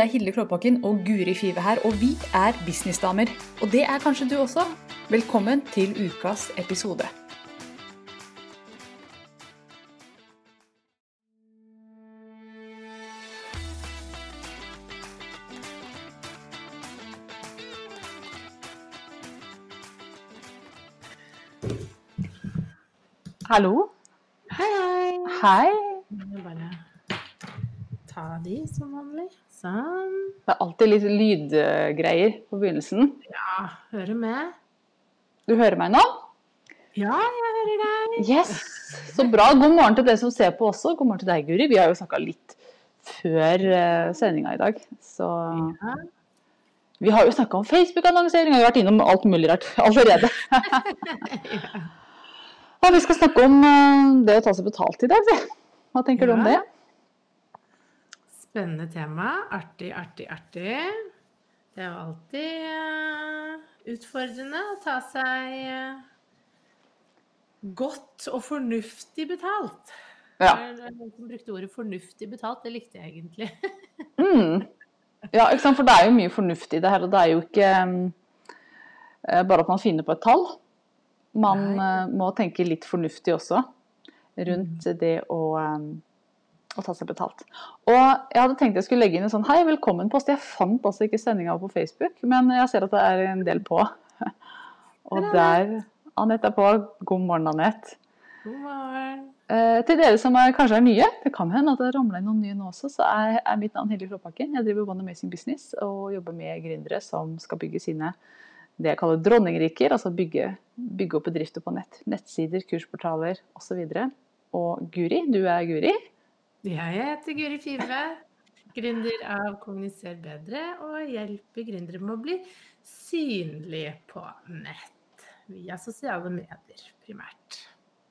Det er Hilde Klåbakken og Guri Five her, og vi er businessdamer. Og det er kanskje du også. Velkommen til ukas episode. Hallo. Hei, hei. Hei. Jeg bare ta de som vanlig. Sånn. Det er alltid litt lydgreier på begynnelsen. Ja, hører med. Du hører meg nå? Ja, jeg hører deg. Yes! Så bra. God morgen til dere som ser på også. God morgen til deg, Guri. Vi har jo snakka litt før uh, sendinga i dag. Så Ja. vi har jo snakka om Facebook-annonsering, og vi har vært innom alt mulig rart allerede. Ja, vi skal snakke om eh, det å ta seg betalt i dag. Hva tenker du om det? Spennende tema. Artig, artig, artig. Det er jo alltid eh, utfordrende å ta seg eh, godt og fornuftig betalt. Ja. Noen som brukte ordet 'fornuftig betalt', det likte jeg egentlig. Mm. Ja, ikke sant? for det er jo mye fornuft i det her. Og det er jo ikke eh, bare at man finner på et tall. Man eh, må tenke litt fornuftig også rundt Mm. det å, å ta seg betalt. Og jeg hadde tenkt jeg skulle legge inn en sånn hei, velkommen-post. Jeg fant altså ikke sendinga på Facebook, men jeg ser at det er en del på. Og der Anette er på. God morgen, Anette. God morgen. Eh, til dere som er, kanskje er nye, det kan hende at det ramler inn noen nye nå også, så er, er mitt navn Hilde Klåbakken. Jeg driver One Amazing Business og jobber med gründere som skal bygge sine det jeg kaller dronningriker, altså bygge, bygge opp bedrifter på nett. Nettsider, kursportaler osv. Og, og Guri, du er Guri. Jeg heter Guri Five, gründer av Kommuniser bedre og hjelper gründere med å bli synlige på nett. Via sosiale medier, primært.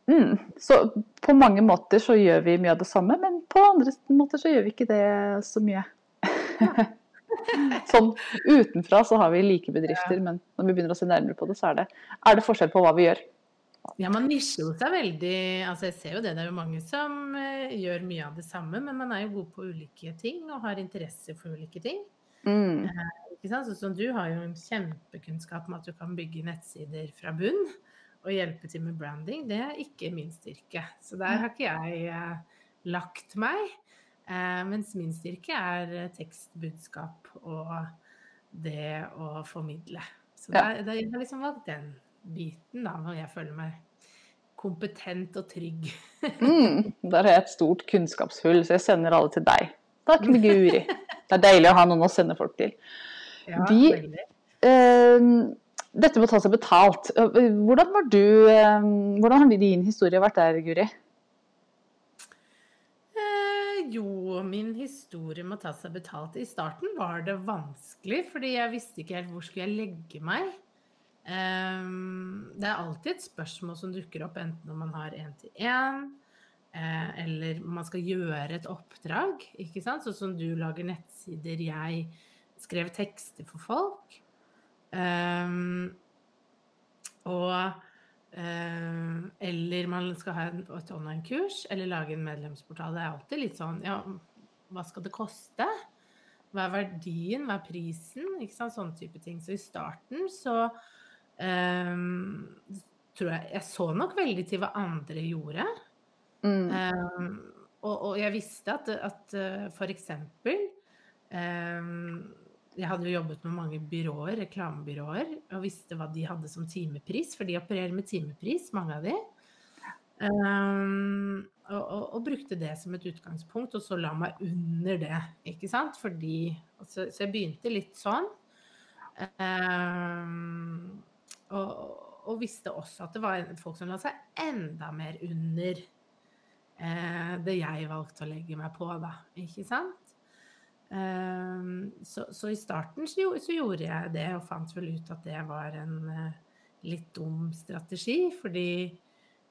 Mm. Så på mange måter så gjør vi mye av det samme, men på andre måter så gjør vi ikke det så mye. sånn utenfra så har vi like bedrifter, men når vi begynner å se nærmere på det, så er det, er det forskjell på hva vi gjør. Ja, man nisjer jo seg veldig Altså, jeg ser jo det, det er jo mange som uh, gjør mye av det samme, men man er jo god på ulike ting og har interesse for ulike ting. Mm. Ikke sant? Sånn som du har jo en kjempekunnskap om at du kan bygge nettsider fra bunn og hjelpe til med branding. Det er ikke min styrke. Så der har ikke jeg uh, lagt meg. Mens min styrke er tekstbudskap og det å formidle. Så Ja. der, der, jeg har liksom valgt den biten, da, når jeg føler meg kompetent og trygg. Mm, der har jeg et stort kunnskapshull, så jeg sender alle til deg. Takk, Guri. Det er deilig å ha noen å sende folk til. Ja, De. Eh, dette med å ta seg betalt. Hvordan var du eh, Hvordan har din historie vært der, Guri? Eh, jo, min historie med å ta seg betalt I starten var det vanskelig, fordi jeg visste ikke helt hvor skulle jeg legge meg. Ehm, det er alltid et spørsmål som dukker opp, enten når man har én-til-én, eh, eller man skal gjøre et oppdrag. ikke sant? Sånn som du lager nettsider, jeg skrev tekster for folk. Ehm, og eh, Eller man skal ha et online-kurs, eller lage en medlemsportal. Det er alltid litt sånn Ja, hva skal det koste? Hva er verdien? Hva er prisen? Ikke sant? Sånne type ting. Så i starten så ehm, tror jeg Jeg så nok veldig til hva andre gjorde. Mm. Um, og, og jeg visste at, at eh, for eksempel ehm, Jeg hadde jo jobbet med mange byråer, reklamebyråer, og visste hva de hadde som timepris, for de opererer med timepris, mange av de. Um, og, og, og brukte det som et utgangspunkt, og så la meg under det, ikke sant? Fordi Så, så jeg begynte litt sånn. Ehm, og, og visste også at det var folk som la seg enda mer under eh, det jeg valgte å legge meg på, da. Ikke sant? Eh, så, så i starten så, så gjorde jeg det, og fant vel ut at det var en eh, litt dum strategi, fordi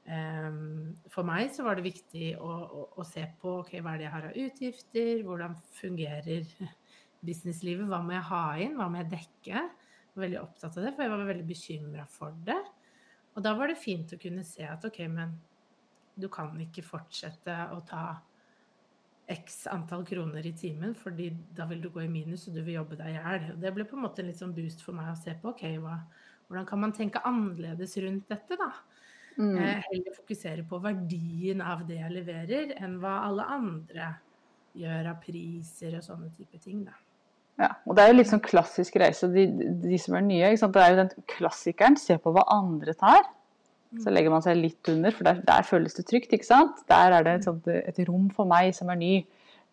ehm, for meg så var det viktig å, å, å se på ok, hva er det jeg har av utgifter, hvordan fungerer businesslivet, hva må jeg ha inn, hva må jeg dekke? Veldig opptatt av det, for jeg var veldig bekymra for det. Og da var det fint å kunne se at ok, men du kan ikke fortsette å ta x antall kroner i timen, fordi da vil du gå i minus og du vil jobbe deg i hjel. Det ble på en måte en litt sånn boost for meg å se på ok, hva, hvordan kan man tenke annerledes rundt dette, da? Mm. Eh, heller fokusere på verdien av det jeg leverer, enn hva alle andre gjør av priser og sånne type ting, da. Ja, og det er jo litt sånn klassisk reise. De, de som er nye, det er jo den klassikeren. Se på hva andre tar. Så legger man seg litt under, for der, der føles det trygt. ikke sant? Der er det et, sånt, et, rom for meg som er ny.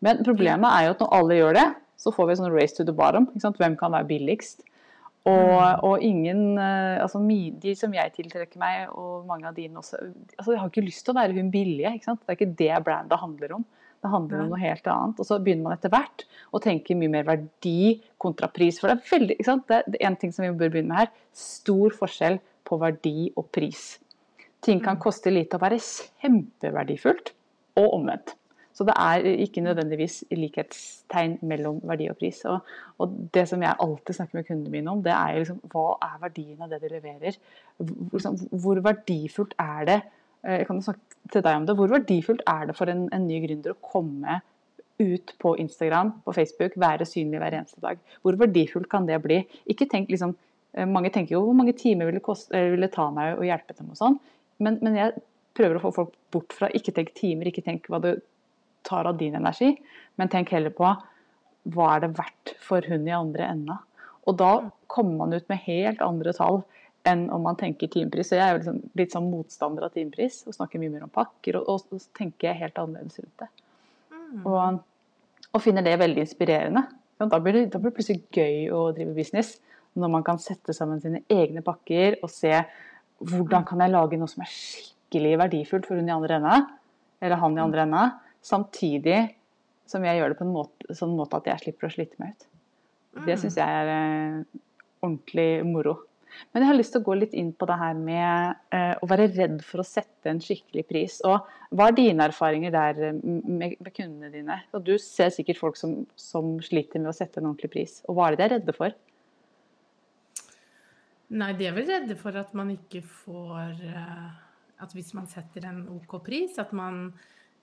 Men problemet er jo at når alle gjør det, så får vi sånn race to the bottom. ikke sant? Hvem kan være billigst? Og, mm. og ingen eh, altså De som jeg tiltrekker meg, og mange av dine også altså Jeg har ikke lyst til å være hun billige. ikke sant? Det er ikke det brandet handler om. Det handler om noe helt annet. Og så begynner man etter hvert å tenke mye mer verdi kontra pris. For det er veldig, ikke sant? Det er en ting som vi bør begynne med her. Stor forskjell på verdi og pris. Ting kan mm. koste lite og være kjempeverdifullt, og omvendt. Så det er ikke nødvendigvis likhetstegn mellom verdi og pris. Og, og, det som jeg alltid snakker med kundene mine om, det er liksom hva er verdien av det de leverer? Hvor, liksom, hvor verdifullt er det jeg kan snakke til deg om det, hvor verdifullt er det for en, en ny gründer å komme ut på Instagram, på Facebook, være synlig hver eneste dag? Hvor verdifullt kan det bli? Ikke tenk liksom, eh, Mange tenker jo hvor mange timer vil det, koste, vil ta meg å hjelpe dem og sånn. Men, men, jeg prøver å få folk bort fra ikke tenk timer, ikke tenk hva det tar av din energi, men tenk heller på hva er det verdt for hun i andre enda. Og da kommer man ut med helt andre tall enn om man tenker timepris. Så jeg er jo liksom litt sånn motstander av timepris og snakker mye mer om pakker. Og, og, og tenker helt annerledes rundt det. Mm. Og, og, finner det veldig inspirerende. Da blir, det, da blir det plutselig gøy å drive business. Når man kan sette sammen sine egne pakker og se hvordan kan jeg lage noe som er skikkelig verdifullt for hun i andre enda, eller han i andre enda, samtidig som jeg gjør det på en måte, sånn måte at jeg slipper å slite meg ut. Det mm. syns jeg er eh, ordentlig moro. Men jeg har lyst til å gå litt inn på det her med eh, å være redd for å sette en skikkelig pris. Og hva er dine erfaringer der eh, med, med kundene dine? Og du ser sikkert folk som, som, sliter med å sette en ordentlig pris. Og hva er det de er redde for? Nei, de er vel redde for at man ikke får uh, At hvis man setter en OK pris, at man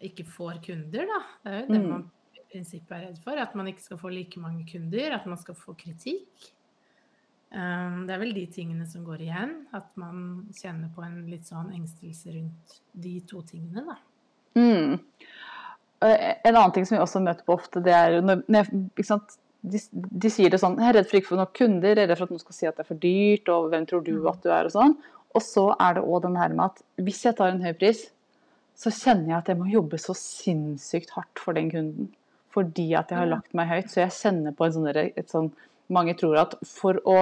ikke får kunder, da. Det er jo det mm. man i prinsippet er redd for. At man ikke skal få like mange kunder, at man skal få kritikk. Um, det er vel de tingene som går igjen. At man kjenner på en litt sånn engstelse rundt de to tingene, da. Mm. En annen ting som vi også møter på ofte, det er når, ikke sant? de, de, sier det sånn Jeg er redd for ikke å få nok kunder, jeg er redd for at noen skal si at det er for dyrt, og hvem tror du mm. at du er, og sånn. Og så er det òg den her med at hvis jeg tar en høy pris, så kjenner jeg at jeg må jobbe så sinnssykt hardt for den kunden. Fordi at jeg har lagt meg høyt. Så jeg kjenner på en sånn, sånn Mange tror at for å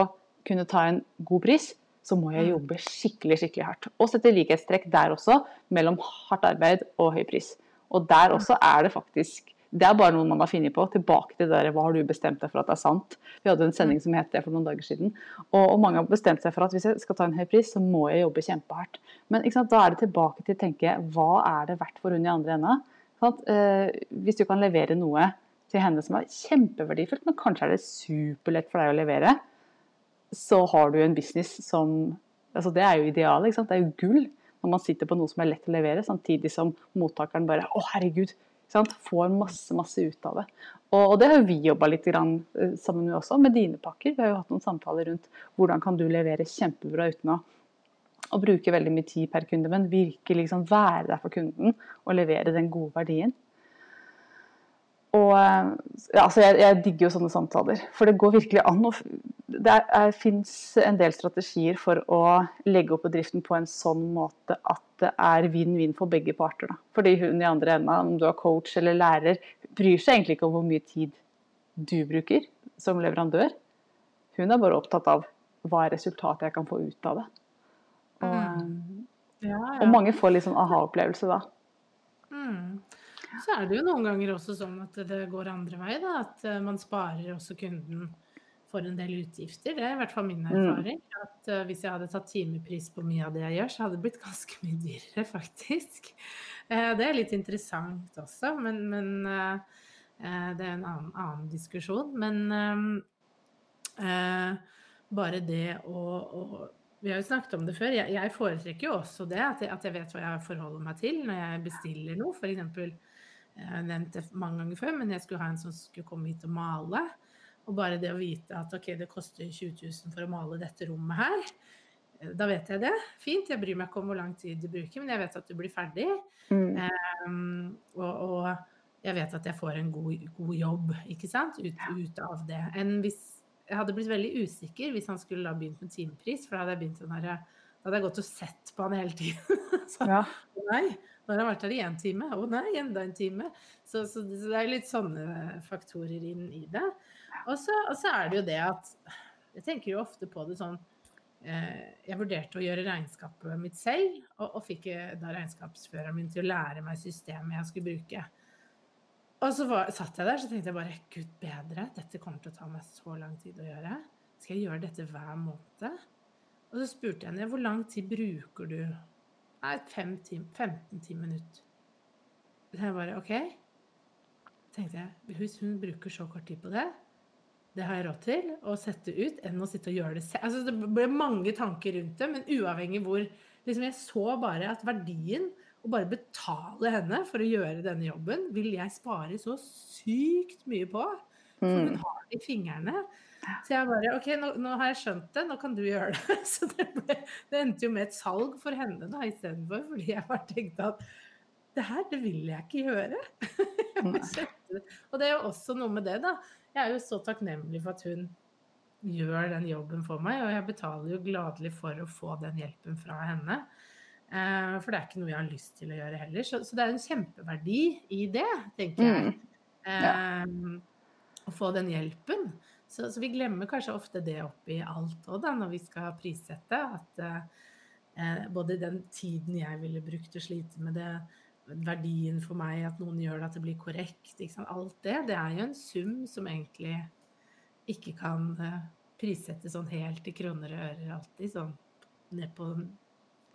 kunne ta en god pris, så må jeg mm. jobbe skikkelig, skikkelig hardt. Og sette likhetstrekk der også, mellom hardt arbeid og høy pris. Og der også er det faktisk det er bare noe man har funnet på. Tilbake til det der, hva har du bestemt deg for at det er sant. Vi hadde en sending som het det for noen dager siden. Og, og, mange har bestemt seg for at hvis jeg skal ta en høy pris, så må jeg jobbe kjempehardt. Men da er det tilbake til å tenke hva er det verdt for hun i andre ende? Eh, hvis du kan levere noe til henne som er kjempeverdifullt, men kanskje er det superlett for deg å levere, så har du en business som altså Det er jo idealet. Det er jo gull når man sitter på noe som er lett å levere, samtidig som mottakeren bare Å, herregud, Får masse, masse ut av det. Og, det har vi jobba litt grann, eh, sammen med også, med dine pakker. Vi har jo hatt noen samtaler rundt hvordan kan du levere kjempebra uten å, å bruke veldig mye tid per kunde, men virkelig liksom være der for kunden og levere den gode verdien. Og ja, altså jeg, jeg, digger jo sånne samtaler, for det går virkelig an. Det fins en del strategier for å legge opp bedriften på en sånn måte at det er vinn-vinn for begge parter. Da. Fordi hun i andre enden, om du er coach eller lærer, bryr seg egentlig ikke om hvor mye tid du bruker som leverandør. Hun er bare opptatt av hva er resultatet jeg kan få ut av det. Og, mm. ja, ja. og mange får litt sånn aha-opplevelse da. Mm. Så er det jo noen ganger også sånn at det går andre vei, da. At eh, man sparer også kunden for en del utgifter. Det er i hvert fall min mm. erfaring. Mm. At uh, hvis jeg hadde tatt timepris på mye av det jeg gjør, så hadde det blitt ganske mye dyrere, faktisk. Uh, det er litt interessant også, men, men det er en annen, annen diskusjon. Men bare det å, å, Vi har jo snakket om det før. Jeg, jeg foretrekker jo også det, at jeg, at jeg, vet hva jeg forholder meg til når jeg bestiller noe. F.eks Jeg har nevnt det mange ganger før, men jeg skulle ha en som skulle komme hit og male. Og bare det å vite at ok, det koster 20 000 for å male dette rommet her, eh, da vet jeg det. Fint. Jeg bryr meg ikke om hvor lang tid du bruker, men jeg vet at du blir ferdig. Mm. Um, og, og, jeg vet at jeg får en god, god jobb, ikke sant, ut, ut, av det. Enn hvis Jeg hadde blitt veldig usikker hvis han skulle da begynt med timepris, for da hadde jeg begynt sånn her da hadde jeg gått og sett på han hele tiden. så, Ja. nei, nå har han vært her i én time. Å nei, enda en time. Så, så, det- er litt sånne faktorer inn i det. Og så, og så er det jo det at Jeg tenker jo ofte på det sånn eh, Jeg vurderte å gjøre regnskapet mitt selv, og, og fikk eh, da regnskapsføreren min til å lære meg systemet jeg skulle bruke. Og så var, satt jeg der så tenkte jeg bare Gud bedre, dette kommer til å ta meg så lang tid å gjøre. Skal jeg gjøre dette hver måned? Og så spurte jeg henne hvor lang tid bruker du? Nei, 15-10 minutter. Så jeg bare OK. tenkte jeg, Hvis hun bruker så kort tid på det, det har jeg råd til å sette ut, enn å sitte og gjøre det selv. Altså, det ble mange tanker rundt det, men uavhengig hvor liksom Jeg så bare at verdien å bare betale henne for å gjøre denne jobben, vil jeg spare så sykt mye på. For hun Mm. har det i fingrene. Så jeg bare OK, nå, nå har jeg skjønt det, nå kan du gjøre det. Så det, ble, det endte jo med et salg for henne da istedenfor, fordi jeg bare tenkte at det her, det vil jeg ikke gjøre. Jeg. Og det er jo også noe med det, da. Jeg er jo så takknemlig for at hun gjør den jobben for meg, og jeg betaler jo gladelig for å få den hjelpen fra henne. Eh, for det er ikke noe jeg har lyst til å gjøre heller. Så, så det er en kjempeverdi i det, tenker jeg. Mm. Eh, Å få den hjelpen. Så, så vi glemmer kanskje ofte det oppi alt òg, når vi skal prissette. At eh, både den tiden jeg ville brukt å slite med det, verdien for meg, at noen gjør det, at det blir korrekt, alt det, det er jo en sum som egentlig ikke kan eh, prissettes sånn helt i kroner og ører alltid, sånn ned på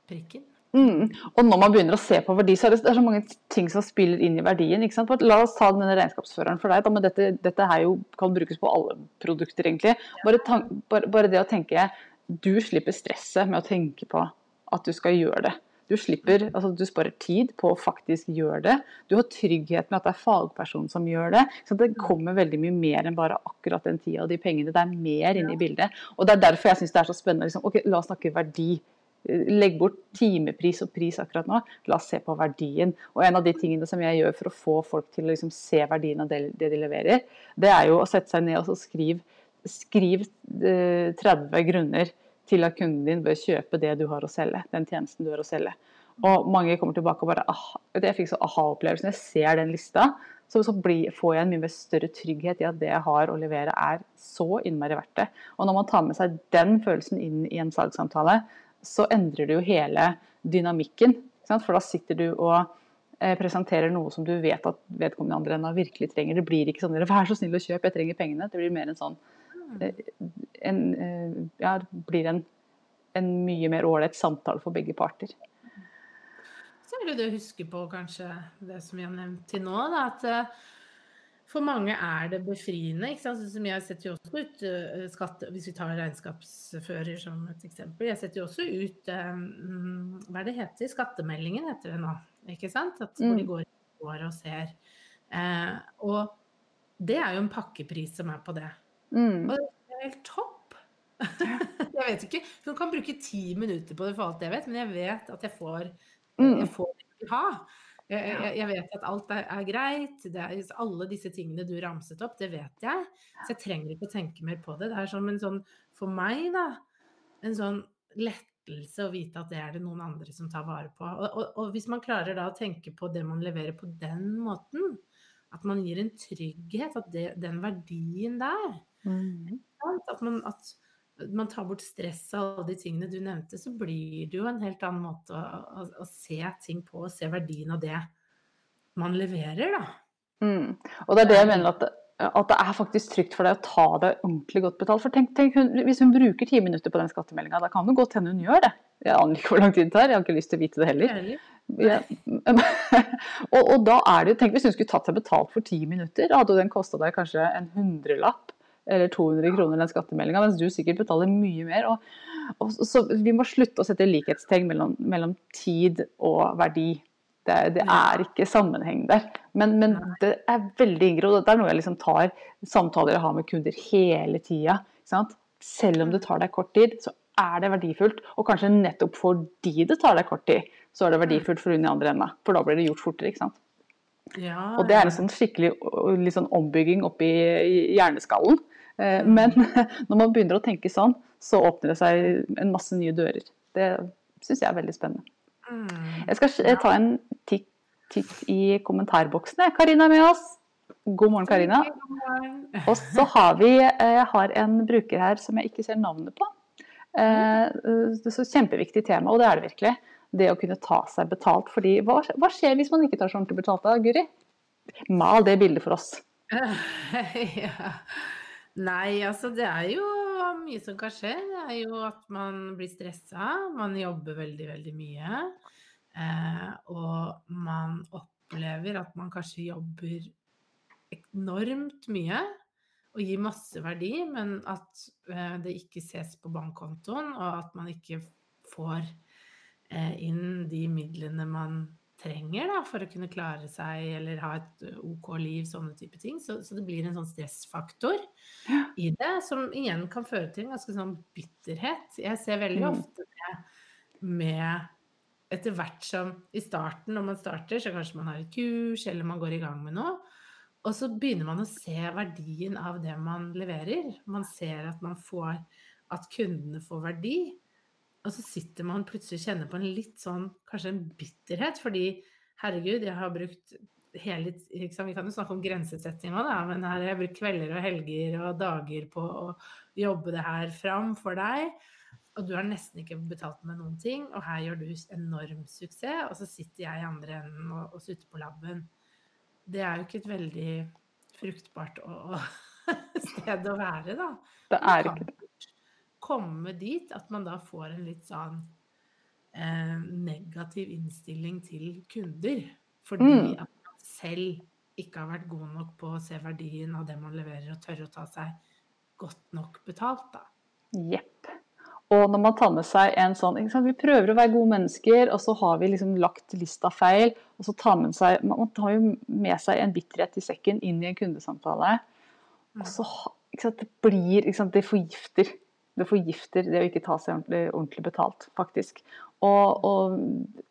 prikken. Mm. Og når man begynner å se på verdi, så er det, det er så mange ting som spiller inn i verdien. La oss ta denne regnskapsføreren for deg. Da, men dette, dette her jo, kan brukes på alle produkter, egentlig. Bare, tan- bare, bare det å tenke Du slipper stresset med å tenke på at du skal gjøre det. Du slipper, altså du sparer tid på å faktisk gjøre det. Du har trygghet med at det er fagperson som gjør det. Så det kommer veldig mye mer enn bare akkurat den tida og de pengene. Det er mer inne i bildet. Og det er derfor jeg syns det er så spennende. Liksom, ok, La oss snakke verdi. Legg bort timepris og pris akkurat nå. La oss se på verdien. Og en av de tingene som jeg gjør for å få folk til å liksom se verdien av det, de leverer, det er jo å sette seg ned og skrive skriv eh, 30 grunner til at kunden din bør kjøpe det du har å selge, den tjenesten du har å selge. Og mange kommer tilbake og bare ah, Jeg fikk så aha-opplevelsen. jeg ser den lista. Så, så blir, får jeg en mye større trygghet i at det jeg har å levere er så innmari verdt det. Og når man tar med seg den følelsen inn i en salgssamtale, så endrer det jo hele dynamikken. For da sitter du og eh, presenterer noe som du vet at vedkommende andre enden virkelig trenger. Det blir ikke sånn 'vær så snill å kjøpe, jeg trenger pengene'. Det blir mer en sånn eh, en, eh, ja, det blir en, en mye mer ålreit samtale for begge parter. Så er det det å huske på kanskje det som vi har nevnt til nå, da, at for mange er det befriende. som jeg setter jo også ut skatt, Hvis vi tar regnskapsfører som et eksempel. Jeg setter jo også ut eh, mm, Hva er det heter? Skattemeldingen heter det nå. ikke sant? At hvor de Mm. går, går og ser. Eh, og det er jo en pakkepris som er på det. Mm. Og det er helt topp. jeg vet ikke. Hun kan bruke ti minutter på det for alt jeg vet, men jeg vet at jeg får, Mm. jeg får det jeg vil ha. Jeg, jeg, vet at alt er, er greit. Er, alle disse tingene du ramset opp, det vet jeg. Så jeg trenger ikke å tenke mer på det. Det er som en sånn, for meg, da, en sånn lettelse å vite at det er det noen andre som tar vare på. Og, og, og hvis man klarer da å tenke på det man leverer på den måten, at man gir en trygghet, at det, den verdien der Mm. At man, at man tar bort stress av alle de tingene du nevnte, så blir det jo en helt annen måte å, å, å se ting på, og se verdien av det man leverer, da. Mm. Og det er det jeg mener at, at det er faktisk trygt for deg å ta det ordentlig godt betalt. For tenk, tenk hun, Hvis hun bruker ti minutter på den skattemeldinga, da kan det godt hende hun gjør det. Jeg aner ikke hvor lang tid det tar, jeg har ikke lyst til å vite det heller. Ja. og, og da er det jo, tenk hvis hun skulle tatt seg betalt for ti minutter, da hadde den kosta deg kanskje en hundrelapp eller 200 kroner den skattemeldinga, mens du sikkert betaler mye mer. Og, og, så Vi må slutte å sette likhetstegn mellom, mellom tid og verdi. Det, det er ikke sammenheng der. Men, men det er veldig inngrodd. Det er noe jeg liksom tar samtaler jeg har med kunder hele tida. Selv om det tar deg kort tid, så er det verdifullt. Og kanskje nettopp fordi det tar deg kort tid, så er det verdifullt for hun i andre enda. For da blir det gjort fortere. ikke sant? Ja, og det er en sånn skikkelig liksom, ombygging oppi hjerneskallen. Eh, men når man begynner å tenke sånn, så åpner det seg en masse nye dører. Det syns jeg er veldig spennende. Mm. Jeg skal ta en titt, titt i kommentarboksen. Karina er med oss. God morgen, Karina. Og så har vi eh, har en bruker her som jeg ikke ser navnet på. Eh, er så Kjempeviktig tema, og det er det virkelig. Det å kunne ta seg betalt. Fordi, hva, hva skjer hvis man ikke tar seg ordentlig betalt da, Guri? Mal det bildet for oss. ja. Nei, altså det er jo mye som kan skje. Det er jo at man blir stressa, man jobber veldig, veldig mye. Eh, og man opplever at man kanskje jobber enormt mye og gir masse verdi, men at eh, det ikke ses på bankkontoen, og at man ikke får inn de midlene man trenger da, for å kunne klare seg eller ha et OK liv, sånne type ting. Så, så det blir en sånn stressfaktor ja. i det, som igjen kan føre til en ganske sånn bitterhet. Jeg ser veldig mm. ofte det med etter hvert som i starten, når man starter, så kanskje man har et kurs eller man går i gang med noe. Og så begynner man å se verdien av det man leverer. Man ser at man får at kundene får verdi. Og så sitter man plutselig og kjenner på en litt sånn kanskje en bitterhet, fordi herregud, jeg har brukt hele liksom, Vi kan jo snakke om grensesetting òg, men her har jeg brukt kvelder og helger og dager på å jobbe det her fram for deg. Og du har nesten ikke betalt med noen ting, og her gjør du enorm suksess. Og så sitter jeg i andre enden og, og sutter på labben. Det er jo ikke et veldig fruktbart sted å være, da. Det er ikke det komme dit at man da får en litt sånn eh, negativ innstilling til kunder. Fordi mm. at man selv ikke har vært god nok på å se verdien av det man leverer, og tørre å ta seg godt nok betalt, da. Jepp. Og når man tar med seg en sånn Vi prøver å være gode mennesker, og så har vi liksom lagt lista feil. Og så tar man seg Man tar jo med seg en bitterhet i sekken inn i en kundesamtale. Og så Det blir Det forgifter det forgifter det å ikke ta seg ordentlig, ordentlig betalt, faktisk. Og, og,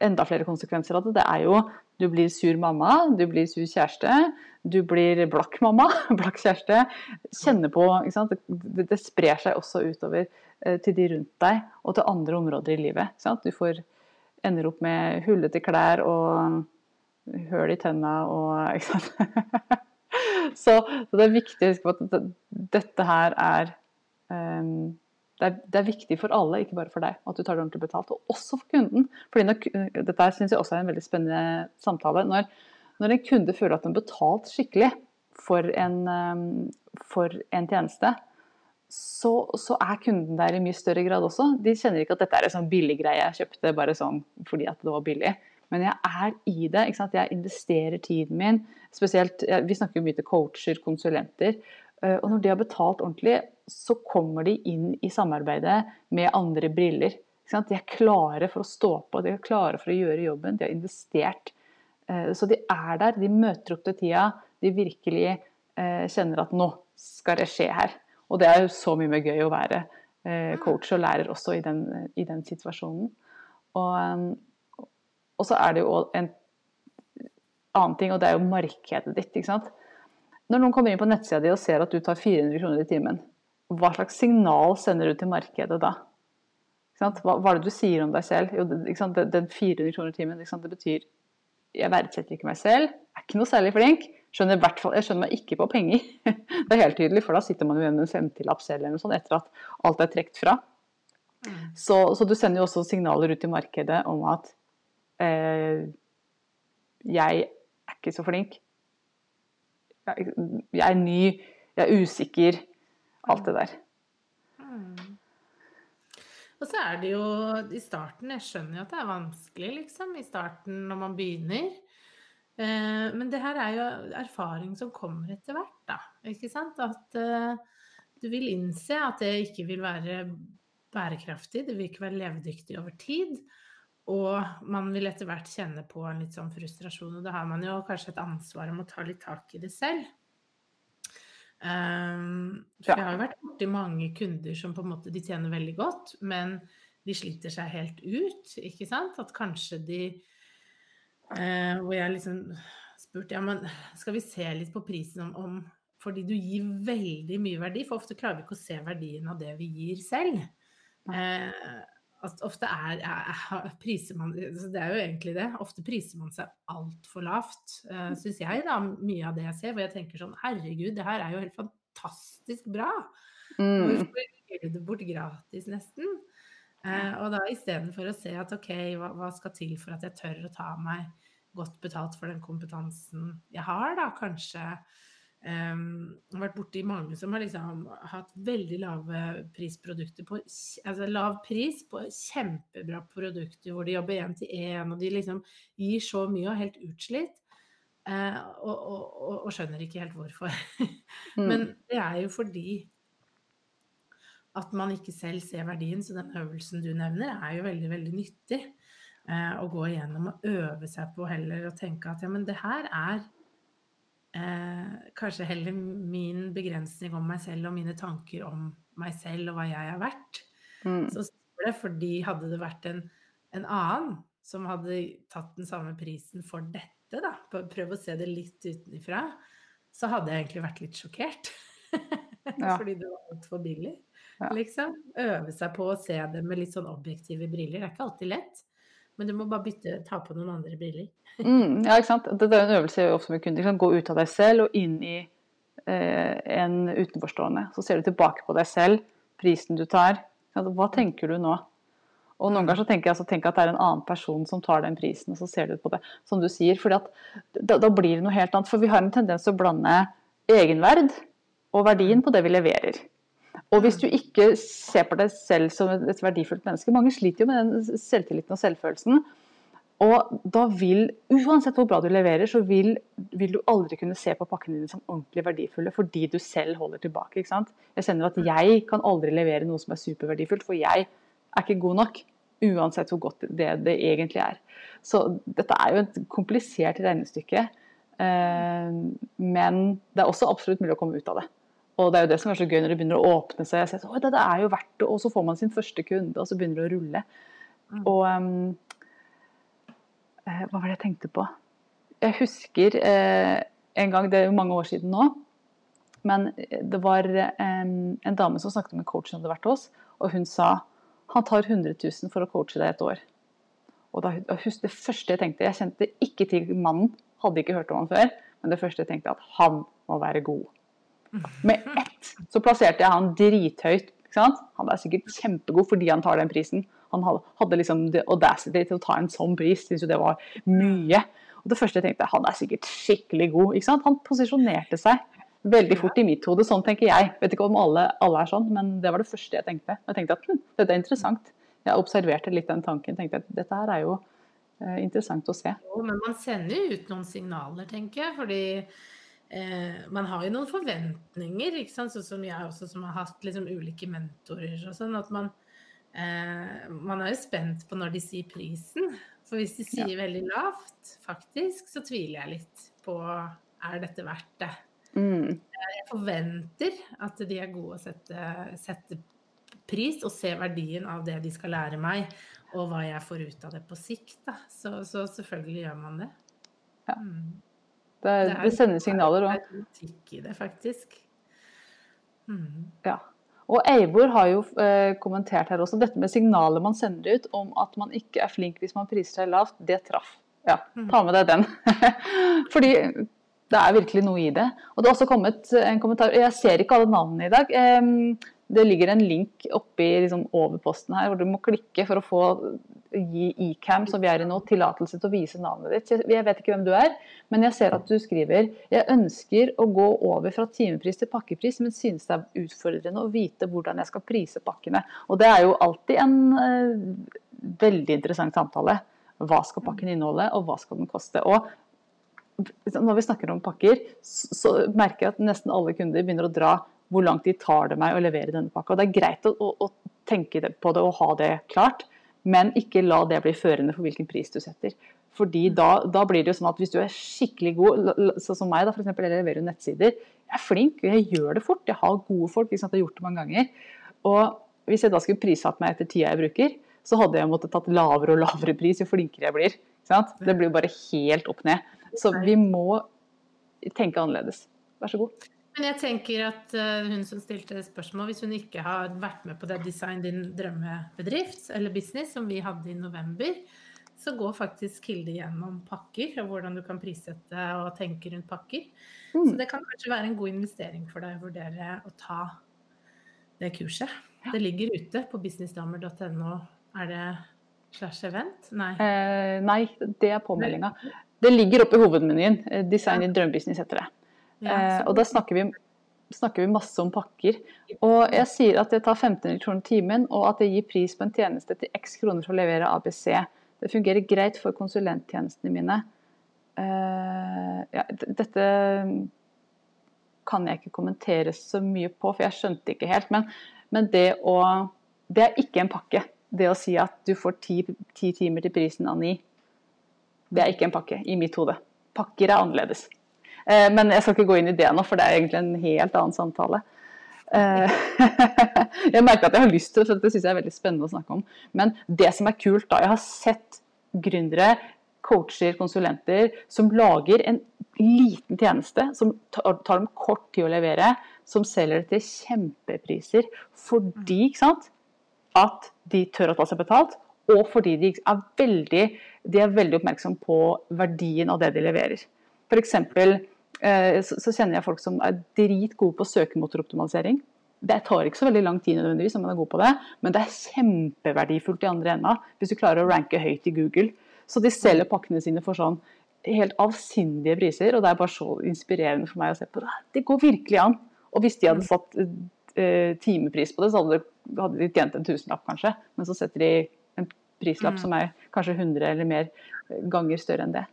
enda flere konsekvenser av det. Det er jo du blir sur mamma, du blir sur kjæreste, du blir blakk mamma, blakk kjæreste. Kjenner på det, det, sprer seg også utover eh, til de rundt deg og til andre områder i livet. Du får, ender opp med hullete klær og høl i tenna og ikke sant? så, så, det er viktig å huske på at dette her er um, det er, det er, viktig for alle, ikke bare for deg, at du tar det ordentlig betalt. Og også for kunden. Fordi når, dette syns jeg også er en veldig spennende samtale. Når, når, en kunde føler at den har betalt skikkelig for en, um, for en tjeneste, så, så, er kunden der i mye større grad også. De kjenner ikke at dette er en sånn billig greie jeg kjøpte bare sånn fordi at det var billig. Men jeg er i det. Jeg investerer tiden min. Spesielt, Vi snakker jo mye til coacher, konsulenter. Eh, og når de har betalt ordentlig, så kommer de inn i samarbeidet med andre briller. De er klare for å stå på, de er klare for å gjøre jobben. De har investert. Eh, så de er der, de møter opp til tida. De virkelig eh, kjenner at nå skal det skje her. Og det er jo så mye mer gøy å være coach og lærer også i den, i den situasjonen. Og, og, så er det jo en annen ting, og det er jo markedet ditt. ikke sant? Når noen kommer inn på nettsida di og ser at du tar 400 kroner i timen, hva slags signal sender du til markedet da? Hva, hva, er det du sier om deg selv? Jo, det, den 400 kroner i timen, det betyr jeg verdsetter ikke meg selv, er ikke noe særlig flink. Skjønner fall, jeg skjønner meg ikke på penger. Det er helt tydelig, for da sitter man jo igjen med en femtilapp selv eller noe sånt, etter at alt er trukket fra. Mm. Så, så, du sender jo også signaler ut i markedet om at eh, jeg er ikke så flink, jeg er ny, jeg er usikker. Alt det der. Mm. Og så er det jo i starten Jeg skjønner jo at det er vanskelig, liksom, i starten når man begynner. Eh, men det her er jo erfaring som kommer etter hvert, da. Ikke sant? At eh, du vil innse at det ikke vil være bærekraftig, det vil ikke være levedyktig over tid. Og man vil etter hvert kjenne på en litt sånn frustrasjon, og da har man jo kanskje et ansvar om å ta litt tak i det selv. Um, for Ja. jeg har jo vært borti mange kunder som på en måte de tjener veldig godt, men de sliter seg helt ut, ikke sant? At kanskje de uh, Hvor jeg liksom spurte ja, men skal vi se litt på prisen om, om Fordi du gir veldig mye verdi, for ofte klarer vi ikke å se verdien av det vi gir selv. Eh, at ofte er, er, er priser man så Det er jo egentlig det. Ofte priser man seg altfor lavt, uh, syns jeg, da. Mye av det jeg ser, hvor jeg tenker sånn Herregud, det her er jo helt fantastisk bra. Mm. Hvorfor gir du det bort gratis, nesten? Uh, og da istedenfor å se at OK, hva, hva skal til for at jeg tør å ta meg godt betalt for den kompetansen jeg har, da kanskje Um, vært borti mange som har liksom hatt veldig lave prisprodukter på Altså lav pris på kjempebra produkter hvor de jobber én til én, og de liksom gir så mye og er helt utslitt. Uh, og, og, og, og skjønner ikke helt hvorfor. Mm. Men det er jo fordi at man ikke selv ser verdien, så den øvelsen du nevner, er jo veldig, veldig nyttig. Eh, å gå igjennom og øve seg på heller og tenke at ja, men det her er eh, kanskje heller min begrensning om meg selv og mine tanker om meg selv og hva jeg er verdt. Mm. Så står det fordi hadde det vært en, en annen som hadde tatt den samme prisen for dette, da, prøv å se det litt utenfra, så hadde jeg egentlig vært litt sjokkert. Ja. Fordi det var altfor billig. Ja. Liksom. Øve seg på å se det med litt sånn objektive briller. Det er ikke alltid lett. Men du må bare bytte, ta på noen andre briller. Mm, ja, ikke sant. Dette er en øvelse jeg ofte med kunder. Gå ut av deg selv og inn i eh, en utenforstående. Så ser du tilbake på deg selv, prisen du tar. Hva tenker du nå? Og noen ganger så tenker jeg altså, tenk at det er en annen person som tar den prisen, og så ser du på det som du sier. fordi da, da blir det noe helt annet. For vi har en tendens til å blande egenverd og verdien på det vi leverer. Og hvis du ikke ser på deg selv som et verdifullt menneske Mange sliter jo med den selvtilliten og selvfølelsen. Og da vil, uansett hvor bra du leverer, så vil, vil du aldri kunne se på pakkene dine som ordentlig verdifulle fordi du selv holder tilbake. ikke sant? Jeg kjenner at jeg kan aldri levere noe som er superverdifullt, for jeg er ikke god nok. Uansett hvor godt det, det egentlig er. Så dette er jo et komplisert regnestykke. Eh, men det er også absolutt mulig å komme ut av det. Og det er jo det som er så gøy når det begynner å åpne seg. Jeg så, det, det er jo verdt det, Og så får man sin første kunde, og så begynner det å rulle. Mm. Og ehm, eh, Hva var det jeg tenkte på? Jeg husker eh, en gang, det er jo mange år siden nå, men det var em, en dame som snakket med coachen som hadde vært hos, og hun sa han tar 100 000 for å coache deg et år. Og da, husk, Det første jeg tenkte Jeg kjente ikke til mannen, hadde ikke hørt om han før, men det første jeg tenkte at han må være god. Med ett så plasserte jeg han drithøyt. Han er sikkert kjempegod fordi han tar den prisen. Han hadde liksom the audacity til å ta en sånn pris. syntes jo det var mye. Og det første jeg tenkte, han er sikkert skikkelig god. ikke sant? Han posisjonerte seg veldig fort i mitt hode. Sånn tenker jeg. Vet ikke om alle, alle er sånn, men det var det første jeg tenkte. Jeg tenkte at hm, dette er interessant. Jeg observerte litt den tanken. tenkte at dette her er jo eh, interessant å se. Jo, men man sender jo ut noen signaler, tenker jeg. Fordi eh, man har jo noen forventninger, ikke sant? sånn som jeg også, som har hatt liksom ulike mentorer og sånn. At man, eh, man er jo spent på når de sier prisen. For hvis de sier veldig lavt, faktisk, så tviler jeg litt på er dette verdt det. Mm. Jeg forventer at de er gode å sette, sette pris og se verdien av det de skal lære meg, og hva jeg får ut av det på sikt. Så, så selvfølgelig gjør man det. Ja. Mm. Det, er det sender signaler. Det Og, er automatikk i det, faktisk. Mm. ja. og Eivor har jo eh, kommentert her også dette med signaler man sender ut om at man ikke er flink hvis man priser seg lavt. Det traff. Ja, ta med deg den. Fordi det er virkelig noe i det. Og det har også kommet en kommentar Jeg ser ikke alle navnene i dag. Eh, Det ligger en link oppi liksom, overposten her hvor du må klikke for å få gi Ecam, som vi er i nå, tillatelse til å vise navnet ditt. Jeg vet ikke hvem du er, men jeg ser at du skriver jeg ønsker å gå over fra timepris til pakkepris, men synes det er utfordrende å vite hvordan jeg skal prise pakkene. Og det er jo alltid en eh, veldig interessant samtale. Hva skal pakken inneholde, og hva skal den koste? Og når vi snakker om pakker, så, merker jeg at nesten alle kunder begynner å dra hvor langt de tar det meg å levere denne pakka. Og Det er greit å, å, å tenke på det og ha det klart, Men ikke la det bli førende for hvilken pris du setter. Fordi da, da blir det jo sånn at hvis du er skikkelig god, sånn som meg, da, for eksempel, jeg leverer jo nettsider. Jeg er flink, jeg gjør det fort. Jeg har gode folk. liksom at Jeg har gjort det mange ganger. Og hvis jeg da skulle prissatt meg etter tida jeg bruker, så hadde jeg måttet tatt lavere og lavere pris jo flinkere jeg blir. Det blir jo bare helt opp ned. Så vi må tenke annerledes. Vær så god. Men jeg tenker at uh, hun som stilte spørsmål, hvis hun ikke har vært med på det Design din drømmebedrift eller business som vi hadde i november, så går faktisk Hilde gjennom pakker og hvordan du kan prissette og tenke rundt pakker. Mm. Så det kan kanskje være en god investering for deg å vurdere å ta det kurset. Ja. Det ligger ute på businessdamer.no. Er det slash event? Nei. Eh, nei, det er påmeldinga. Det ligger oppe i hovedmenyen. Eh, Design din drømmebusiness heter det. Eh, og da snakker vi, snakker vi, masse om pakker. Og jeg sier at jeg tar 1500 kroner timen, og at jeg gir pris på en tjeneste til x kroner for å levere ABC. Det fungerer greit for konsulenttjenestene mine. Eh, ja, dette kan jeg ikke kommentere så mye på, for jeg skjønte ikke helt. Men, men det å Det er ikke en pakke. Det å si at du får ti, ti timer til prisen av ni, det er ikke en pakke i mitt hode. Pakker er annerledes. Eh, men jeg skal ikke gå inn i det nå, for det er egentlig en helt annen samtale. Eh, jeg merker at jeg har lyst til det, for det syns jeg er veldig spennende å snakke om. Men det som er kult da, jeg har sett gründere, coacher, konsulenter som lager en liten tjeneste som tar dem kort tid å levere, som selger det til kjempepriser fordi ikke sant, at de tør å ta seg betalt, og fordi de er veldig, de veldig oppmerksom på verdien av det de leverer. F.eks. Eh, så kjenner jeg folk som er dritgode på søkemotoroptimalisering. Det tar ikke så veldig lang tid nødvendigvis om man er god på det, men det er kjempeverdifullt i andre enda hvis du klarer å ranke høyt i Google. Så de selger pakkene sine for sånn helt avsindige priser, og det er bare så inspirerende for meg å se på det. Det går virkelig an. Og hvis de hadde satt uh, timepris på det, så hadde, hadde de tjent en tusenlapp kanskje, men så setter de en prislapp mm. som er kanskje 100 eller mer ganger større enn det.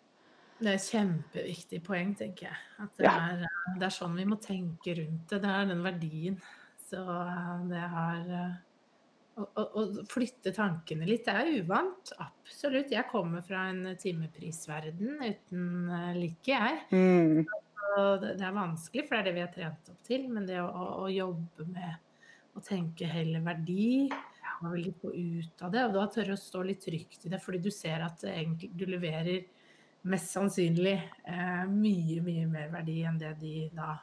Det er et kjempeviktig poeng, tenker jeg. At det, ja. er, det, er, sånn vi må tenke rundt det. Det er den verdien. Så det har å, å, å, flytte tankene litt det er uvant. Absolutt. Jeg kommer fra en timeprisverden uten like, jeg. Mm. Det, det, er vanskelig, for det er det vi har trent opp til. Men det å, å jobbe med å tenke heller verdi og vil få ut av det, og da tørre å stå litt trygt i det, fordi du ser at egentlig, du leverer mest sannsynlig eh, mye, mye mer verdi enn det de da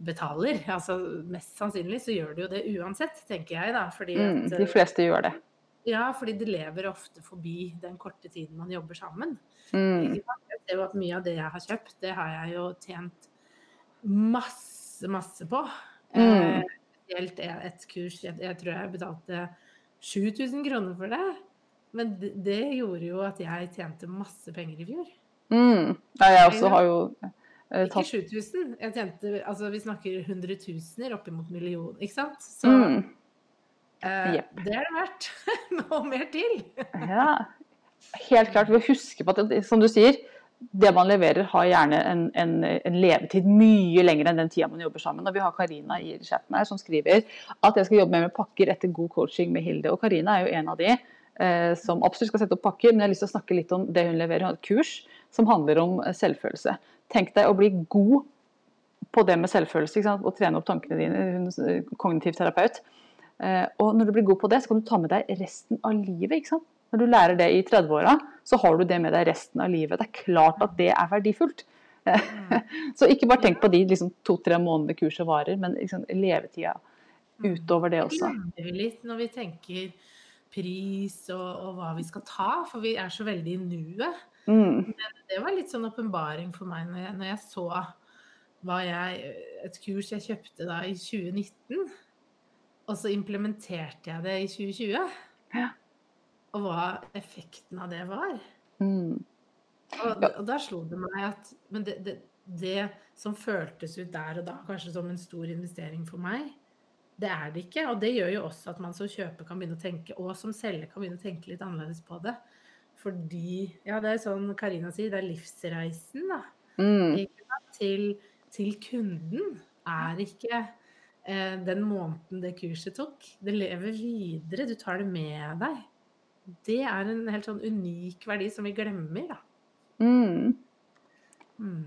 betaler. Altså mest sannsynlig så gjør de jo det uansett, tenker jeg da. Fordi mm, at, mm, de fleste gjør det. Ja, fordi de lever ofte forbi den korte tiden man jobber sammen. Mm. Jeg ser jo at mye av det jeg har kjøpt, det har jeg jo tjent masse, masse på. Mm. Eh, spesielt et kurs, jeg, jeg tror jeg betalte 7000 kroner for det. Men det, det, gjorde jo at jeg tjente masse penger i fjor. Mm. Ja, jeg også har jo eh, tatt Ikke 7000. Jeg tjente Altså, vi snakker hundretusener oppimot millioner, ikke sant? Så mm. eh, yep. det er det verdt. Og mer til. ja, helt klart. Vi husker på at, som du sier, det man leverer har gjerne en, en, en, levetid mye lenger enn den tida man jobber sammen. Og vi har Karina i chatten her som skriver at jeg skal jobbe med, med pakker etter god coaching med Hilde. Og Karina er jo en av de som absolutt skal sette opp pakker, men jeg har lyst til å snakke litt om det hun leverer. Hun har et kurs som handler om eh, selvfølelse. Tenk deg å bli god på det med selvfølelse og trene opp tankene dine. Hun er eh, kognitiv terapeut. Eh, og når du blir god på det, så kan du ta med deg resten av livet. Når du lærer det i 30-åra, så har du det med deg resten av livet. Det er klart at det er verdifullt. så ikke bare tenk på de liksom, to-tre månedene kurset varer, men liksom, levetida utover det også. Det glemmer litt når vi tenker pris og, og, hva vi skal ta, for vi er så veldig i nuet. Mm. det var litt sånn åpenbaring for meg når jeg, når jeg så jeg, et kurs jeg kjøpte da i 2019, og så implementerte jeg det i 2020. Ja. Og hva effekten av det var. Mm. Og, og, da slo det meg at Men det, det, det, som føltes ut der og da, kanskje som en stor investering for meg, det er det ikke. Og det gjør jo også at man som kjøper kan begynne å tenke, og som selger kan begynne å tenke litt annerledes på det. Fordi Ja, det er sånn Karina sier, det er livsreisen, da. Mm. Til, til, kunden er ikke eh, den måneden det kurset tok. Det lever videre. Du tar det med deg. det er en helt sånn unik verdi som vi glemmer, da. Mm. Mm.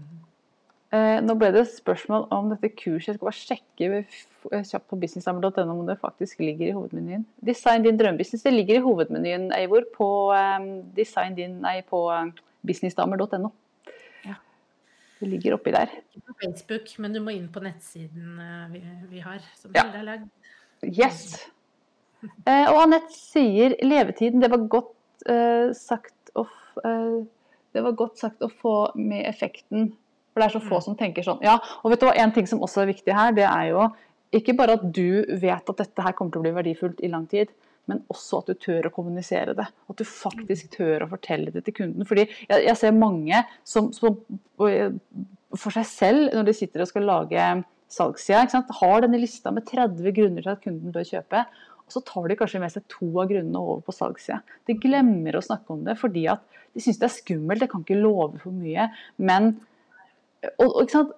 Eh, nå ble det spørsmål om dette kurset. Jeg skal bare sjekke eh, kjapt på businesshammer.no om det faktisk ligger i hovedmenyen. Design din drømmebusiness. Det ligger i hovedmenyen, Eivor, på eh, design din, nei, på businessdamer.no. Ja. Det ligger oppi der. Ikke på Facebook, men du må inn på nettsiden vi, vi har. Som Ja. Har lagd. Yes. Eh, og Anette sier levetiden. Det var godt eh, sagt å eh, Det var godt sagt å få med effekten. For det er så få Mm. som tenker sånn. Ja, og vet du hva, en ting som også er viktig her, det er jo ikke bare at du vet at dette her kommer til å bli verdifullt i lang tid, men også at du tør å kommunisere det. At du faktisk tør å fortelle det til kunden. Fordi jeg, jeg ser mange som, som for seg selv, når de sitter og skal lage salgssida, har denne lista med 30 grunner til at kunden bør kjøpe. Og så tar de kanskje med seg to av grunnene over på salgssida. De glemmer å snakke om det fordi at de syns det er skummelt. Det kan ikke love for mye. Men og, og,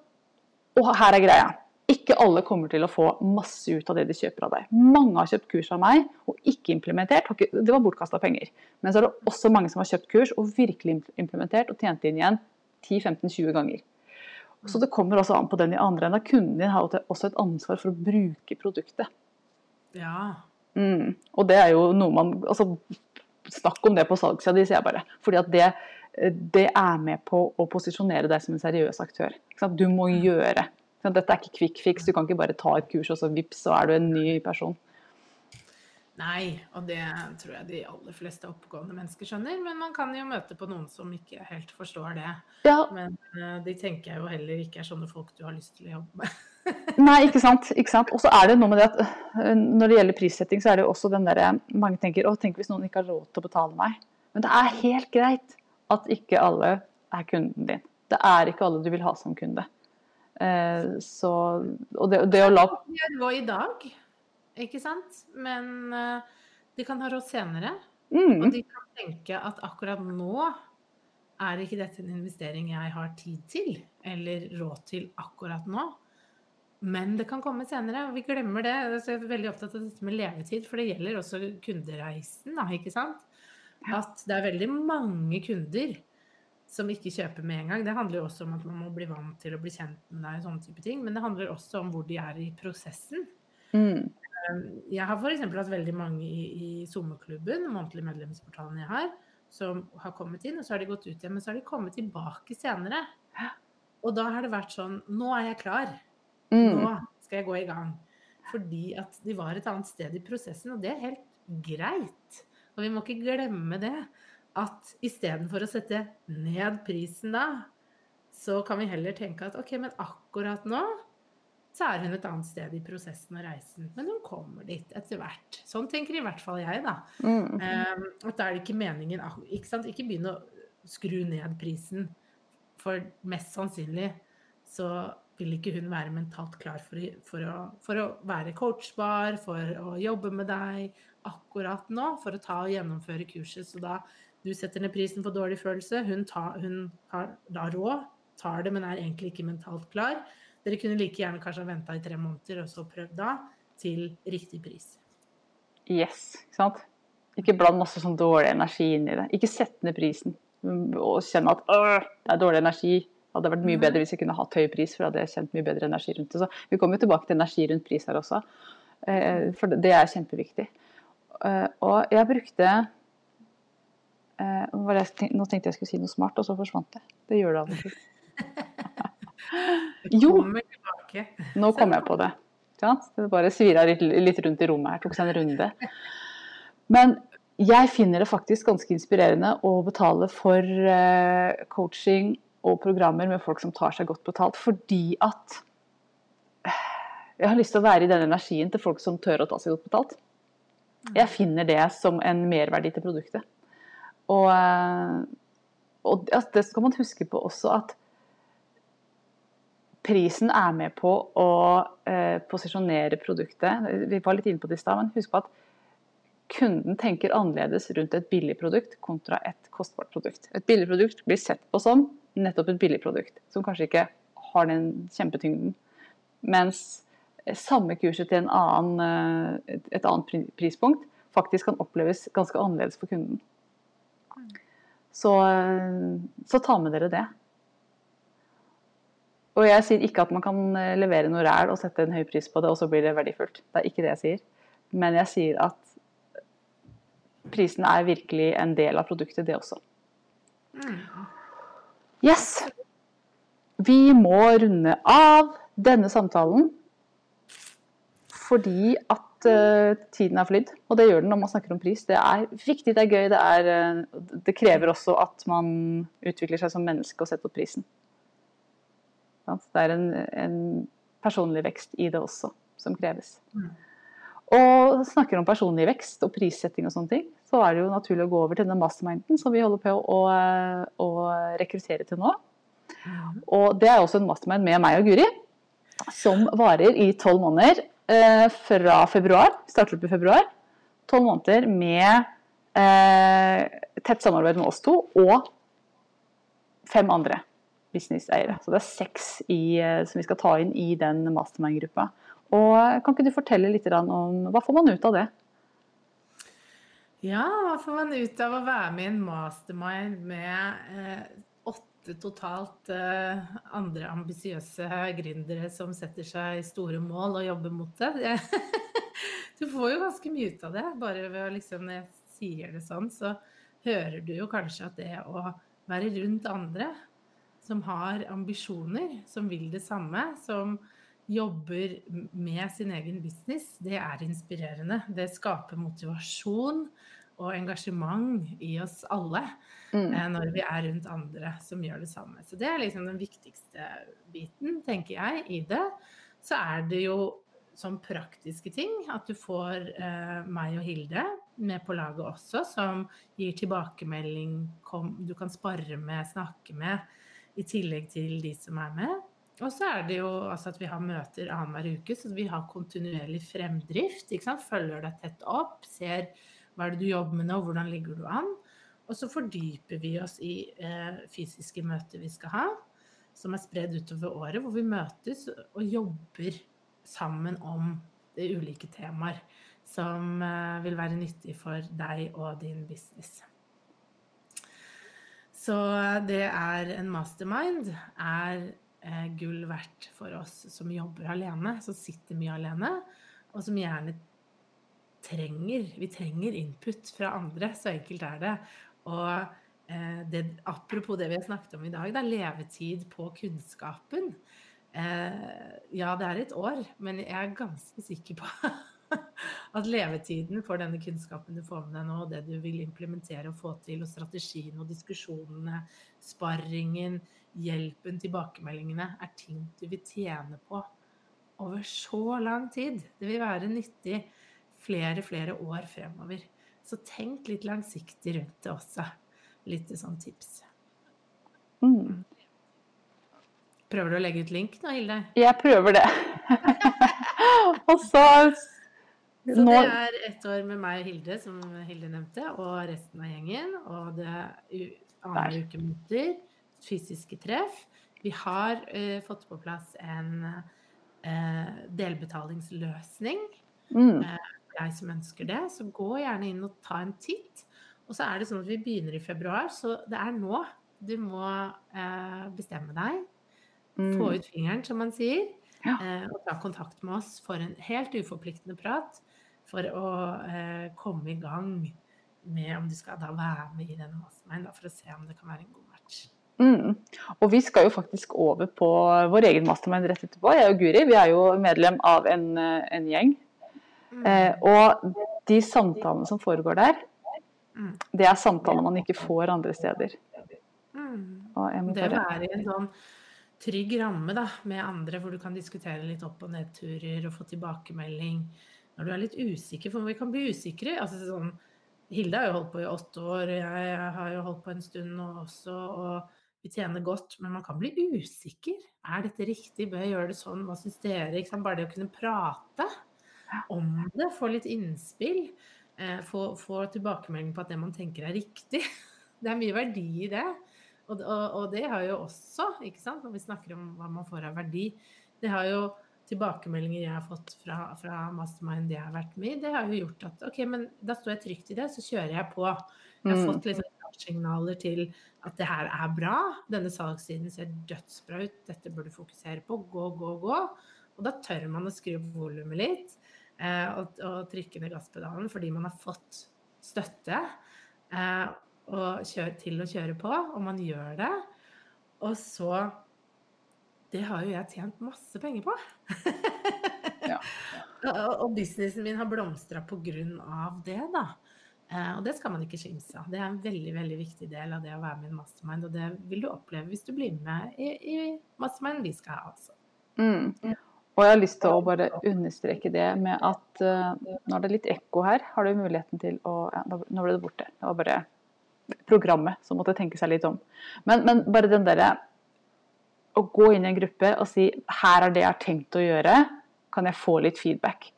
og her er greia. Ikke alle kommer til å få masse ut av det de kjøper av deg. Mange har kjøpt kurs av meg og ikke implementert. Det var bortkasta penger. Men så er det også mange som har kjøpt kurs og virkelig implementert og tjent inn igjen 10-15-20 ganger. Så det kommer også an på den i andre enden. Kunden din har også et ansvar for å bruke produktet. Ja. Mm. Og det er jo noe man altså, Snakk om det på salgssida di, sier jeg bare. Fordi at det, det er med på å posisjonere deg som en seriøs aktør. Du må gjøre. Dette er ikke quick fix. Du kan ikke bare ta et kurs, og så vips, så er du en ny person. Nei, og det tror jeg de aller fleste oppegående mennesker skjønner. Men man kan jo møte på noen som ikke helt forstår det. Ja, Men eh, de tenker jeg jo heller ikke er sånne folk du har lyst til å jobbe med. Nei, ikke sant. Ikke sant? Og så er det noe med det at øh, når det gjelder prissetting, så er det jo også den derre Mange tenker å, tenk hvis noen ikke har råd til å betale meg. Men det er helt greit at ikke alle er kunden din. Det er ikke alle du vil ha som kunde. Eh, så Og det, det å la De råd i dag, ikke sant? Men eh, de kan ha råd senere. Og mm, de kan tenke at akkurat nå er ikke dette en investering jeg har tid til, eller råd til akkurat nå. Men det kan komme senere, og vi glemmer det. Så jeg er veldig opptatt av dette med levetid, for det gjelder også kundereisen, da, ikke sant? At det er veldig mange kunder som ikke kjøper med en gang. Det handler jo også om at man må bli vant til å bli kjent med deg, og sånne type ting. Men det handler også om hvor de er i prosessen. mm, Jeg har f.eks. hatt veldig mange i, i SoMe-klubben, månedlige medlemsportalen jeg har, som har kommet inn, og så har de gått ut igjen, men så har de kommet tilbake senere. Og da har det vært sånn Nå er jeg klar. mm, Nå skal jeg gå i gang. Fordi at de var et annet sted i prosessen, og det er helt greit. Og vi må ikke glemme det. At istedenfor å sette ned prisen da, så kan vi heller tenke at ok, men akkurat nå så er hun et annet sted i prosessen og reisen. Men hun kommer dit etter hvert. Sånn tenker i hvert fall jeg, da. mm. Um, at da er det ikke meningen ikke, sant? ikke begynne å skru ned prisen. For mest sannsynlig så vil ikke hun være mentalt klar for, for, å, for å være coachbar, for å jobbe med deg akkurat nå, for å ta og gjennomføre kurset. Så da du setter ned prisen på dårlig følelse, hun, tar, hun har da råd, tar det, men er egentlig ikke mentalt klar. Dere kunne like gjerne kanskje ha venta i tre måneder og så prøvd da, til riktig pris. Yes. Ikke sant? Ikke bland masse sånn dårlig energi inn i det. Ikke sett ned prisen mm, og kjenne at det er dårlig energi. Det hadde vært mye bedre hvis jeg kunne hatt høy pris, for da hadde jeg kjent mye bedre energi rundt det. Så vi kommer jo tilbake til energi rundt pris her også, eh, for det- det er kjempeviktig. Eh, Og jeg brukte eh, Nå tenkte jeg skulle si noe smart, og så forsvant det. Det gjør det av og til. Jo, nå kom jeg på det. Ja. Det bare svira litt, rundt i rommet her, tok seg en runde. Men jeg finner det faktisk ganske inspirerende å betale for eh, coaching og programmer med folk som tar seg godt betalt, fordi at jeg har lyst til å være i den energien til folk som tør å ta seg godt betalt. Jeg finner det som en merverdi til produktet. Og, eh, og det det skal man huske på også at prisen er med på å eh, posisjonere produktet. Vi var litt inne på det i stad, men husk på at kunden tenker annerledes rundt et billig produkt kontra et kostbart produkt. Et billig produkt blir sett på som nettopp et billig produkt, som kanskje ikke har den kjempetyngden. Mens samme kurset til en annen, eh, et, et annet prispunkt faktisk kan oppleves ganske annerledes for kunden. Så, så ta med dere det. Og jeg sier ikke at man kan eh, levere noe ræl og sette en høy pris på det, og så blir det verdifullt. Det er ikke det jeg sier. Men jeg sier at prisen er virkelig en del av produktet, det også. Yes. Vi må runde av denne samtalen fordi at uh, tiden er flydd. Og det gjør den når man snakker om pris. Det er viktig, det er gøy, det, er, uh, det krever også at man utvikler seg som menneske og setter opp prisen. Det er en, en, personlig vekst i det også, som kreves. Mm. Og snakker om personlig vekst og prissetting og sånne ting, så er det jo naturlig å gå over til den masterminden som vi holder på å, å rekruttere til nå. Mm. Og det er også en mastermind med meg og Guri, som varer i tolv måneder eh, fra februar. Starter opp i februar. Tolv måneder med eh, tett samarbeid med oss to og fem andre businesseiere. Så det er seks i, eh, som vi skal ta inn i den mastermind-gruppa. Og Kan ikke du fortelle litt om hva får man ut av det? Ja, hva får man ut av å være med i en mastermind med eh, åtte totalt eh, andre ambisiøse gründere som setter seg store mål og jobber mot det? du får jo ganske mye ut av det. Bare ved å liksom, jeg sier det sånn, så hører du jo kanskje at det å være rundt andre som har ambisjoner, som vil det samme, som jobber med sin egen business, det er inspirerende. Det skaper motivasjon og engasjement i oss alle mm. Eh, når vi er rundt andre som gjør det samme. Så det er liksom den viktigste biten, tenker jeg, i det. Så er det jo som praktiske ting at du får eh, meg og Hilde med på laget også, som gir tilbakemelding, kom, du kan spare med, snakke med i tillegg til de som er med. Og så er det jo altså at vi har møter annenhver uke, så vi har kontinuerlig fremdrift. Følger deg tett opp, ser hva er det du jobber med nå, hvordan ligger du an. Og så fordyper vi oss i eh, fysiske møter vi skal ha, som er spredd utover året, hvor vi møtes og jobber sammen om ulike temaer som eh, vil være nyttig for deg og din business. Så det er en mastermind er eh, gull verdt for oss som jobber alene, som sitter mye alene, og som gjerne trenger Vi trenger input fra andre, så enkelt er det. Og eh, det, apropos det vi har snakket om i dag, det er levetid på kunnskapen. Eh, ja, det er et år, men jeg er ganske sikker på at levetiden for denne kunnskapen du får med deg nå, det du vil implementere og få til, og strategien og diskusjonene, sparringen, hjelpen, tilbakemeldingene, er ting du vil tjene på over så lang tid. Det vil være nyttig flere, flere år fremover. Så tenk litt langsiktig rundt det også. Litt sånn tips. Mm. Prøver du å legge ut link nå, Hilde? Jeg prøver det. og så så det er ett år med meg og Hilde, som Hilde nevnte, og resten av gjengen. Og det er annen uke møter, fysiske treff. Vi har uh, fått på plass en uh, delbetalingsløsning. Mm. Uh, jeg som ønsker det. Så gå gjerne inn og ta en titt. Og så er det sånn at vi begynner i februar, så det er nå du må bestemme deg. Mm. Få ut fingeren, som man sier. Ja. og ta kontakt med oss for en helt uforpliktende prat for å eh, komme i gang med om du skal da være med i denne mastermind, for å se om det kan være en god match. Mm. Og vi skal jo faktisk over på vår egen mastermind rett etterpå. Jeg og Guri vi er jo medlem av en, en gjeng. Mm. Eh, og de samtalene som foregår der, mm. det er samtaler man ikke får andre steder. Mm. Det å være i en sånn trygg ramme da, med andre, hvor du kan diskutere litt opp- og nedturer og få tilbakemelding når du er litt usikker, for vi kan bli usikre. altså sånn, Hilde har jo holdt på i åtte år, jeg har jo holdt på en stund nå også, og vi tjener godt, men man kan bli usikker. Er dette riktig? Bør jeg gjøre det sånn? Hva syns dere? Bare det å kunne prate om det, få litt innspill, eh, få, få, tilbakemelding på at det man tenker er riktig. Det er mye verdi i det. Og, og, og det har jo også, ikke sant, når vi snakker om hva man får av verdi, det har jo tilbakemeldinger jeg har fått fra, fra Mastermind jeg har vært med i, det har jo gjort at ok, men da står jeg trygt i det, så kjører jeg på. Jeg har Mm. fått sånn signaler til at det her er bra. Denne salgssiden ser dødsbra ut, dette bør du fokusere på. Gå, gå, gå. Og da tør man å skru opp volumet litt og, og trykke ned gasspedalen fordi man har fått støtte eh, og kjør, til å kjøre på, og man gjør det. Og så Det har jo jeg tjent masse penger på. Ja. og, og businessen min har blomstra på grunn av det, da. Eh, og det skal man ikke skimse av. Det er en veldig veldig viktig del av det å være med i en mastermind. Og det vil du oppleve hvis du blir med i, i mastermind vi skal ha. Altså. Mm. Og jeg har lyst til å bare understreke det med at uh, nå er det litt ekko her. Har du muligheten til å ja, Nå ble det borte. Det var bare programmet som måtte tenke seg litt om. Men, men bare den derre Å gå inn i en gruppe og si 'her er det jeg har tenkt å gjøre', kan jeg få litt feedback?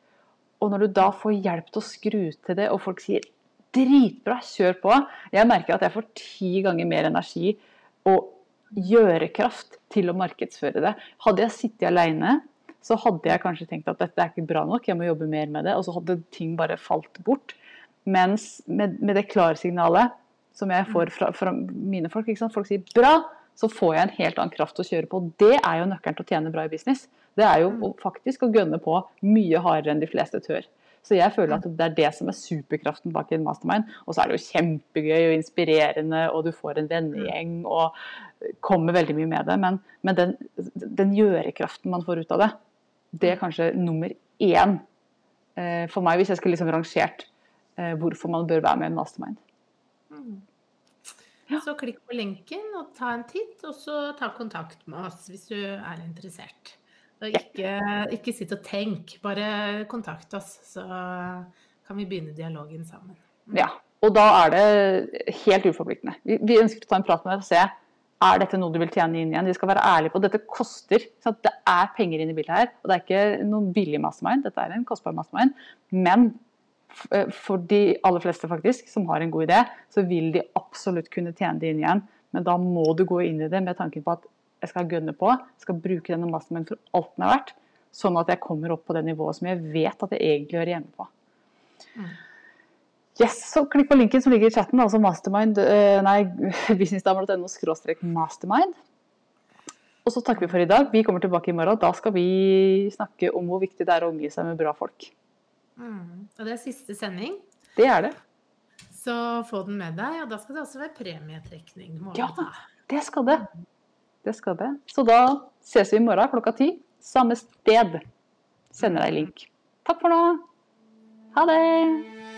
Og når du da får hjelp til å skru til det, og folk sier 'dritbra, kjør på', jeg merker at jeg får ti ganger mer energi og gjørekraft til å markedsføre det. Hadde jeg sittet alene, så hadde jeg kanskje tenkt at dette er ikke bra nok, jeg må jobbe mer med det. Og så hadde ting bare falt bort. Mens med, med det klarsignalet som jeg får fra, fra mine folk, folk sier 'bra', så får jeg en helt annen kraft å kjøre på. Det er jo nøkkelen til å tjene bra i business. Det er jo å, faktisk å gønne på mye hardere enn de fleste tør. Så jeg føler at det er det som er superkraften bak en mastermind. Og så er det jo kjempegøy og inspirerende, og du får en vennegjeng og kommer veldig mye med det. Men, men den, den gjørekraften man får ut av det, det er kanskje nummer én eh, for meg, hvis jeg skulle liksom rangert eh, hvorfor man bør være med i en mastermind. Mm. Ja. Så klikk på lenken og ta en titt, og så ta kontakt med oss hvis du er interessert. Og ikke, ikke sitt og tenk, bare kontakt oss, så kan vi begynne dialogen sammen. Ja, og da er det helt uforpliktende. Vi, vi ønsker å ta en prat med deg og se er dette noe du vil tjene inn igjen. De skal være ærlige på at dette koster. Det er penger inne i bildet her. Og det er ikke noen billig mastermind, dette er en kostbar mastermind. Men for de aller fleste faktisk som har en god idé, så vil de absolutt kunne tjene det inn igjen. Men da må du gå inn i det med tanken på at jeg skal gønne på, jeg skal bruke denne mastermind for alt den er verdt. Sånn at jeg kommer opp på det nivået som jeg vet at jeg egentlig hører hjemme på. Mm. Yes, så Klikk på linken som ligger i chatten, altså mastermind, eh, nei, businessdamer.no mastermind. Og så takker vi for i dag. Vi kommer tilbake i morgen. Da skal vi snakke om hvor viktig det er å omgi seg med bra folk. Mm. Og det er siste sending, Det er det. så få den med deg. Og da skal det også være premietrekning. Ja. Det skal det. Det skal det. Så da ses vi i morgen klokka ti. Samme sted. Sender deg link. Takk for nå. Ha det.